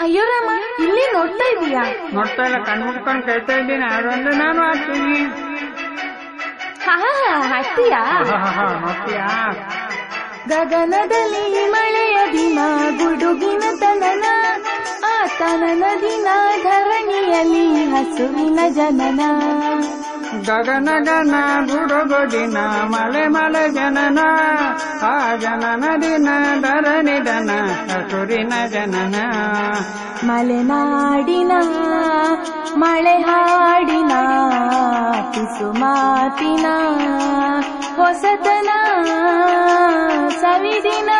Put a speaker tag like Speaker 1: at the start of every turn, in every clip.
Speaker 1: ಅಯ್ಯೋ ರಾಮ ಇಲ್ಲಿ ನೋಡ್ತಾ ಇದೀಯಾ?
Speaker 2: ನೋಡ್ತಾ ಇಲ್ಲ ಕಣ್ಮುಟ್ಕೊಂಡು ಕೇಳ್ತಾ ಇದ್ದೀನಿ ಅದೊಂದು ನಾನು ಹಾಕ್ತೀನಿ
Speaker 1: ಹಾ ಹಾಕ್ತೀಯಾ?
Speaker 2: ನೋಡ್ತೀಯಾ?
Speaker 1: ಗಗನದಲ್ಲಿ ಮಳೆಯ ದಿನ ಗುಡುಗಿನ ತನನ ಆ ತನನ ದಿನ ಧರಣಿಯಲ್ಲಿ ಹಸುವಿನ ಜನನ.
Speaker 2: ಗಗನ ಗನ ಮಲೆ ಮಲೆ ಜನನ ಆ ಜನನ ದಿನ ಧರಣಿ ದನ ಹಸುರಿನ ಜನನ.
Speaker 1: ಮಲೆನಾಡಿನ ಮಳೆ ಹಾಡಿನ ಪಿಸು ಮಾತಿನ ಹೊಸತನ ಸವಿದಿನ.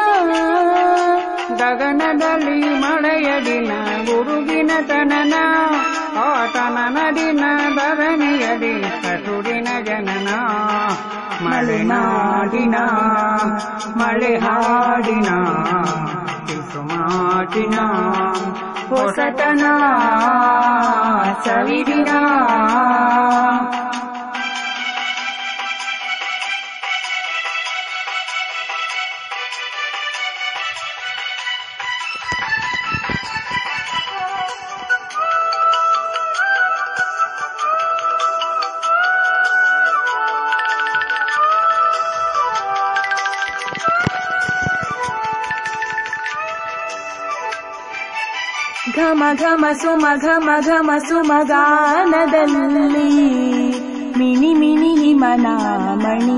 Speaker 2: ಗಗನದಲ್ಲಿ ಮಳೆಯ ದಿನ ಗುರುಗಿನ ತನನ ಆತನನ ದಿನ ಧರಣಿಯದಿ ಹಸುರಿನ ಜನನ ಮಲೆನಾಡಿನ ಮಳೆ ಹಾಡಿನ ಪಿಸುಮಾಟಿನ ಹೊಸತನ ಸವಿದಿನ
Speaker 1: ಘಮ ಘಮ ಸುಮ ಘಮ ಘಮ ಸುಮ ಗಾನದಲ್ಲಿ ಮಿನಿ ಮಿನಿ ಹಿಮನಾಮಣಿ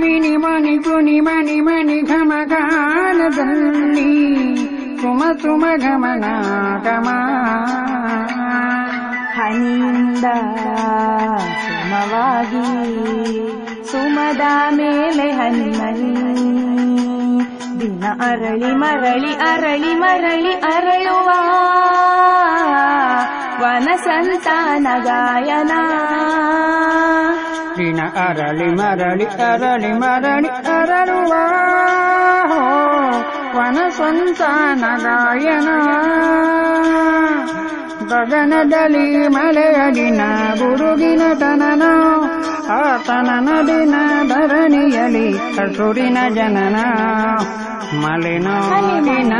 Speaker 2: ಮಿನಿ ಮನಿ ಕುನಿ ಮನಿ ಮನಿ ಘಮ ಗಾನದಲ್ಲಿ ಸುಮ ಸುಮ ಗಮನ ಗಮ
Speaker 1: ಹನಿಯಿಂದ ಸುಮವಾಗಿ ಸುಮದ ಮೇಲೆ ಹನಿ ಮನಿ ದಿನ ಅರಳಿ ಮರಳಿ ಅರಳಿ ಮರಳಿ ಅರಳುವ ವನ ಸಂತಾನ ಗಾಯನ.
Speaker 2: ದಿನ ಅರಳಿ ಮರಳಿ ಅರಳಿ ಮರಳಿ ಅರಳುವ ವನ ಸಂತಾನ ಗಾಯನ. ಗಗನದಲ್ಲಿ ಮಳೆಯ ದಿನ ಗುರುಗಿನ ತನನ, ಆತನ ದಿನ ಧರಣಿಯಲಿ ಹಸುರಿನ ಜನನ ಮಲೆನಾಡಿನ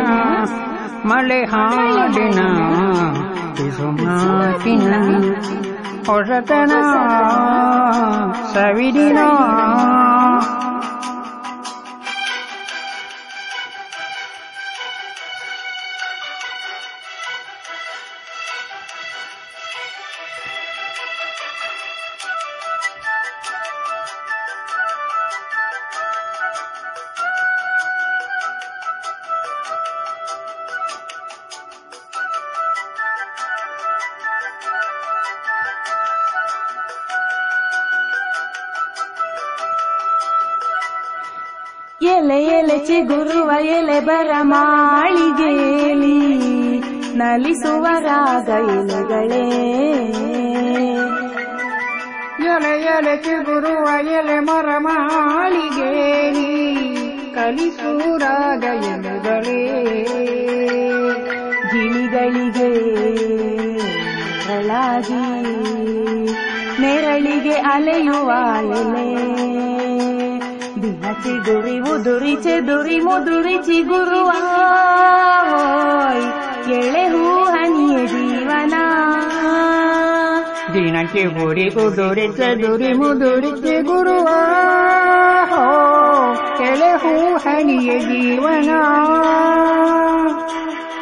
Speaker 2: ಮಳೆ ಹಾಡಿನ ಪಿಸುಮಾಟಿನ ಹೊಸತನ ಸವಿದಿನ
Speaker 1: ಎಲೆ ಎಲೆ ಚಿಗುರುವ ಎಲೆ ಬರ ಮಾಳಿಗೆಲಿ ನಲಿಸುವ ರಾಗ ಎಲೆಗಳೇ.
Speaker 2: ಎಲೆ ಎಲೆ ಚಿಗುರುವ ಎಲೆ ಮರ ಮಾಳಿಗೇರಿ ರಾಗ ಎಲೆಗಳೇ.
Speaker 1: ಗಿಳಿಗಳಿಗೆ ನೆರಳಿಗೆ ಅಲೆಯುವ ಎಲೆ. ದಿನ ಚಿಗುರಿ ಉದುರಿ ಚೆದುರಿ ಮುದುರಿ ಚಿಗುರುವ ಹೋಯ್ ಎಳೆ ಹೂ ಹನಿಯ ಜೀವನ
Speaker 2: ದಿನಕ್ಕೆ ಗುರಿ ಉದುರಿ ಚದುರಿ ಮುದುರಿ ಚಿಗುರುವ ಹೋ ಎಲೆ ಹೂ ಹನಿಯ ಜೀವನ